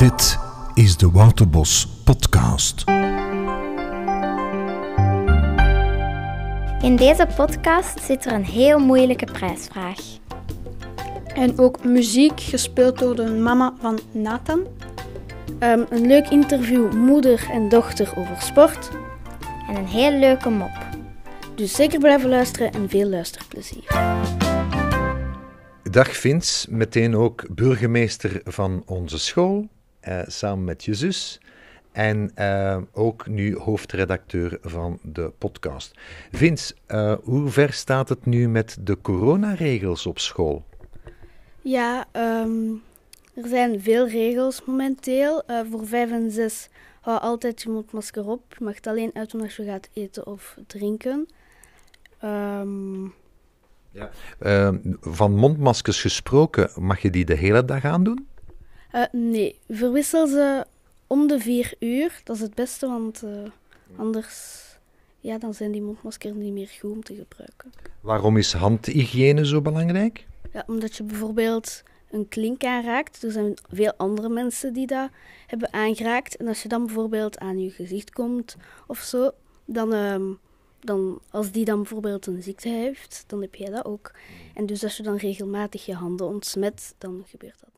Dit is de Wouterbos Podcast. In deze podcast zit er een heel moeilijke prijsvraag. En ook muziek, gespeeld door de mama van Nathan. Ehm, een leuk interview moeder en dochter over sport. En een heel leuke mop. Dus zeker blijven luisteren en veel luisterplezier. Dag Vince, meteen ook burgemeester van onze school, samen met je zus. En eh, ook nu hoofdredacteur van de podcast. Vince, eh, hoe ver staat het nu met de coronaregels op school? Ja, ehm, er zijn veel regels momenteel. Eh, voor 5 en 6 hou altijd je mondmasker op. Je mag het alleen uitdoen als je gaat eten of drinken. Ehm, Eh, van mondmaskers gesproken, mag je die de hele dag aandoen? Eh, nee, verwissel ze om de 4 uur. Dat is het beste, want eh, anders ja, dan zijn die mondmaskers niet meer goed om te gebruiken. Waarom is handhygiëne zo belangrijk? Ja, omdat je bijvoorbeeld een klink aanraakt. Er zijn veel andere mensen die dat hebben aangeraakt. En als je dan bijvoorbeeld aan je gezicht komt of zo, dan, ehm, dan als die dan bijvoorbeeld een ziekte heeft, dan heb jij dat ook. En dus als je dan regelmatig je handen ontsmet, dan gebeurt dat.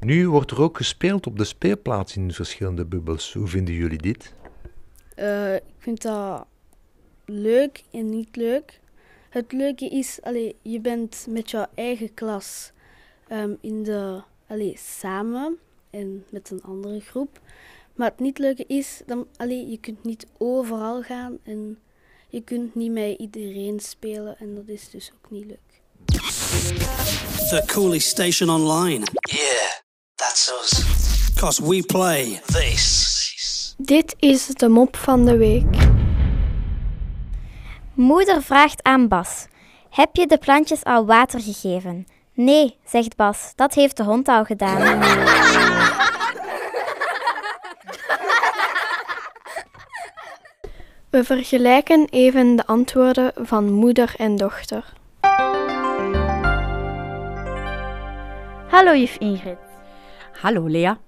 Nu wordt er ook gespeeld op de speelplaats in verschillende bubbels. Hoe vinden jullie dit? Eh, ik vind dat leuk en niet leuk. Het leuke is, allee, je bent met jouw eigen klas ehm, in de, allee, samen en met een andere groep. Maar het niet leuke is, dan, allee, je kunt niet overal gaan en je kunt niet met iedereen spelen en dat is dus ook niet leuk. The coolest station online. Yeah, that's us. Cause we play This. Dit is de mop van de week. Moeder vraagt aan Bas: Heb je de plantjes al water gegeven? Nee, zegt Bas, dat heeft de hond al gedaan. We vergelijken even de antwoorden van moeder en dochter. Hallo juf Ingrid. Hallo Lea.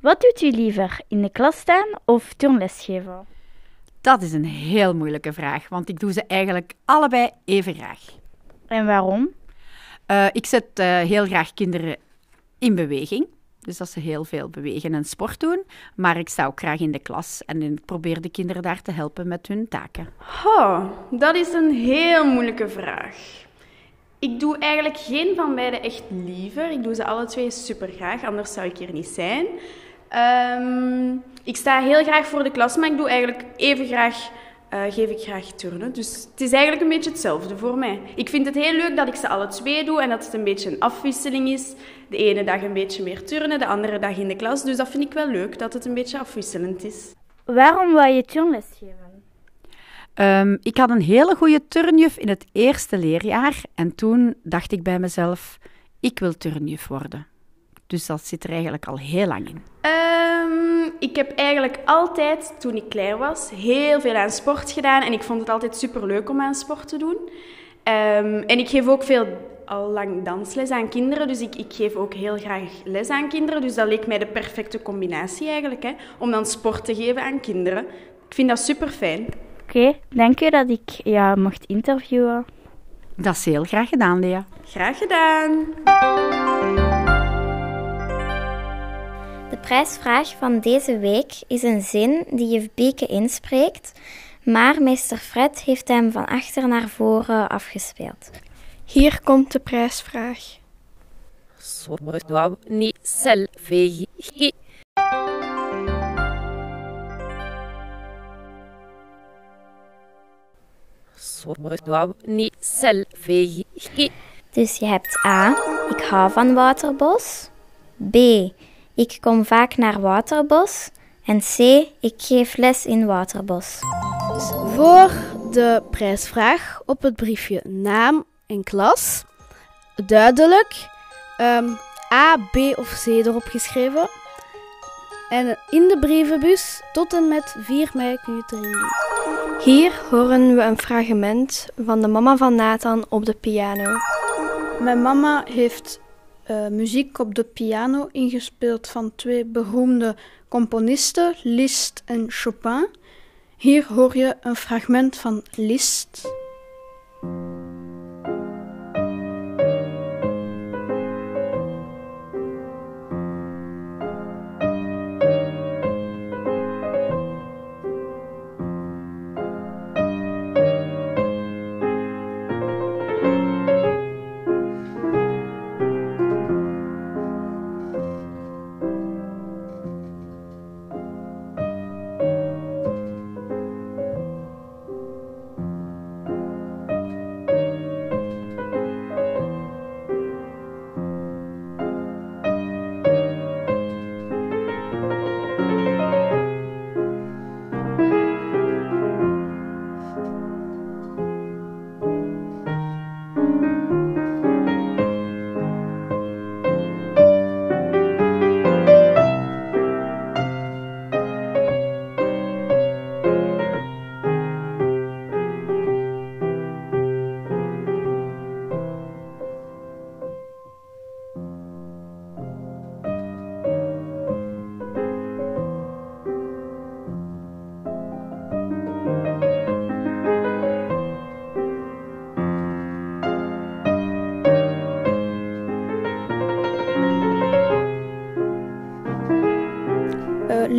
Wat doet u liever, in de klas staan of turnles geven? Dat is een heel moeilijke vraag, want ik doe ze eigenlijk allebei even graag. En waarom? Eh, ik zet eh, heel graag kinderen in beweging, dus dat ze heel veel bewegen en sport doen. Maar ik sta ook graag in de klas en ik probeer de kinderen daar te helpen met hun taken. Oh, dat is een heel moeilijke vraag. Ik doe eigenlijk geen van beide echt liever. Ik doe ze alle twee super graag, anders zou ik hier niet zijn. Ehm, ik sta heel graag voor de klas, maar ik doe eigenlijk even graag, eh, geef ik graag turnen. Dus het is eigenlijk een beetje hetzelfde voor mij. Ik vind het heel leuk dat ik ze alle twee doe en dat het een beetje een afwisseling is. De ene dag een beetje meer turnen, de andere dag in de klas. Dus dat vind ik wel leuk, dat het een beetje afwisselend is. Waarom wil je turnles geven? Ehm, ik had een hele goede turnjuf in het eerste leerjaar en toen dacht ik bij mezelf, ik wil turnjuf worden. Dus dat zit er eigenlijk al heel lang in. Ehm, ik heb eigenlijk altijd, toen ik klein was, heel veel aan sport gedaan. En ik vond het altijd superleuk om aan sport te doen. Ehm, en ik geef ook veel, al lang dansles aan kinderen. Dus ik, ik geef ook heel graag les aan kinderen. Dus dat leek mij de perfecte combinatie eigenlijk. Hè, om dan sport te geven aan kinderen. Ik vind dat super fijn. Oké, dank u dat ik jou mocht interviewen. Dat is heel graag gedaan, Lea. Graag gedaan. De prijsvraag van deze week is een zin die juf Bieke inspreekt, maar meester Fred heeft hem van achter naar voren afgespeeld. Hier komt de prijsvraag. ni selfie. ni selfie. Dus je hebt A. Ik hou van Waterbos. B. Ik kom vaak naar Waterbos. En C. Ik geef les in Waterbos. Voor de prijsvraag op het briefje naam en klas duidelijk ehm, A, B of C erop geschreven. En in de brievenbus tot en met 4 mei kun je het erin doen. Hier horen we een fragment van de mama van Nathan op de piano. Mijn mama heeft eh, muziek op de piano, ingespeeld van twee beroemde componisten, Liszt en Chopin. Hier hoor je een fragment van Liszt.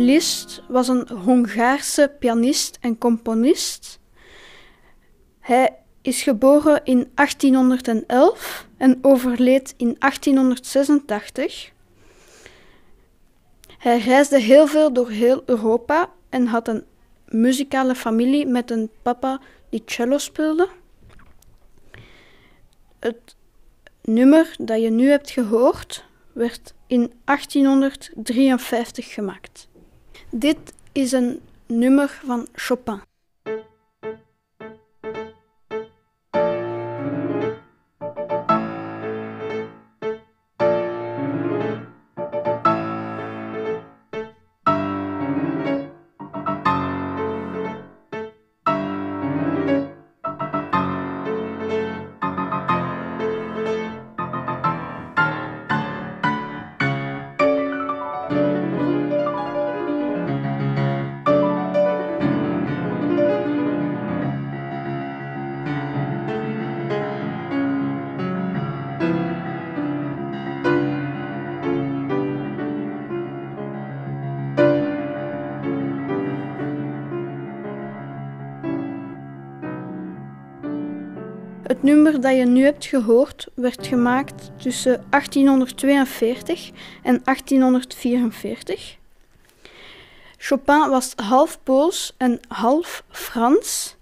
Liszt was een Hongaarse pianist en componist. Hij is geboren in 1811 en overleed in 1886. Hij reisde heel veel door heel Europa en had een muzikale familie met een papa die cello speelde. Het nummer dat je nu hebt gehoord werd in 1853 gemaakt. Dit is een nummer van Chopin. Het nummer dat je nu hebt gehoord werd gemaakt tussen 1842 en 1844. Chopin was half Pools en half Frans.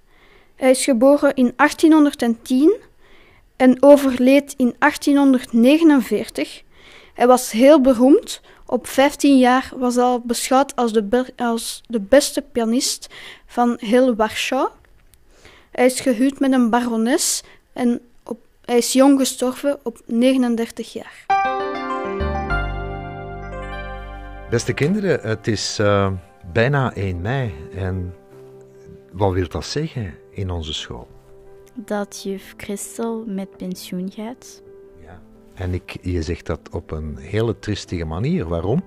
Hij is geboren in 1810 en overleed in 1849. Hij was heel beroemd. Op 15 jaar was hij al beschouwd als de, als de beste pianist van heel Warschau. Hij is gehuwd met een barones en op, hij is jong gestorven op 39 jaar. Beste kinderen, het is uh, bijna 1 mei. En wat wil dat zeggen in onze school? Dat juf Christel met pensioen gaat. Ja. En ik, je zegt dat op een hele tristige manier. Waarom?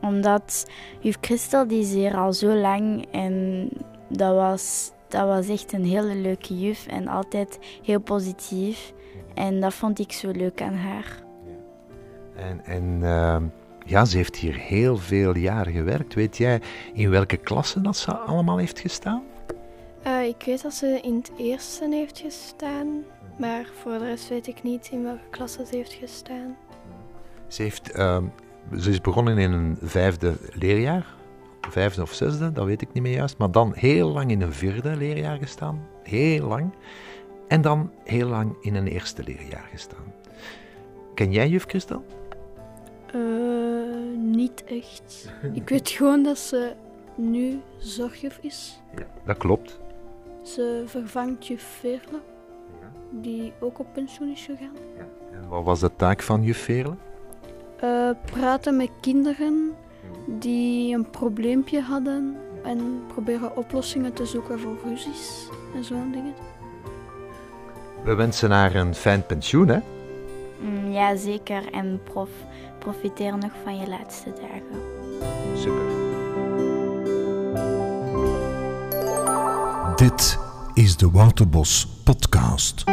Omdat juf Christel die is hier al zo lang en dat was dat was echt een hele leuke juf en altijd heel positief. En dat vond ik zo leuk aan haar. En, en uh, ja, ze heeft hier heel veel jaren gewerkt. Weet jij in welke klasse dat ze allemaal heeft gestaan? Uh, ik weet dat ze in het eerste heeft gestaan, maar voor de rest weet ik niet in welke klasse ze heeft gestaan. Ze, heeft, uh, ze is begonnen in een vijfde leerjaar, vijfde of zesde, dat weet ik niet meer juist. Maar dan heel lang in een vierde leerjaar gestaan. Heel lang. En dan heel lang in een eerste leerjaar gestaan. Ken jij juf Christel? Uh, niet echt. ik weet gewoon dat ze nu zorgjuf is. Ja, dat klopt. Ze vervangt juf Veerle, die ook op pensioen is gegaan. Ja. En wat was de taak van juf Veerle? Uh, praten met kinderen die een probleempje hadden en proberen oplossingen te zoeken voor ruzies en zo'n dingen. We wensen haar een fijn pensioen, hè? Mm, ja, zeker. En prof, profiteer nog van je laatste dagen. Super. Dit is de Waterbos Podcast.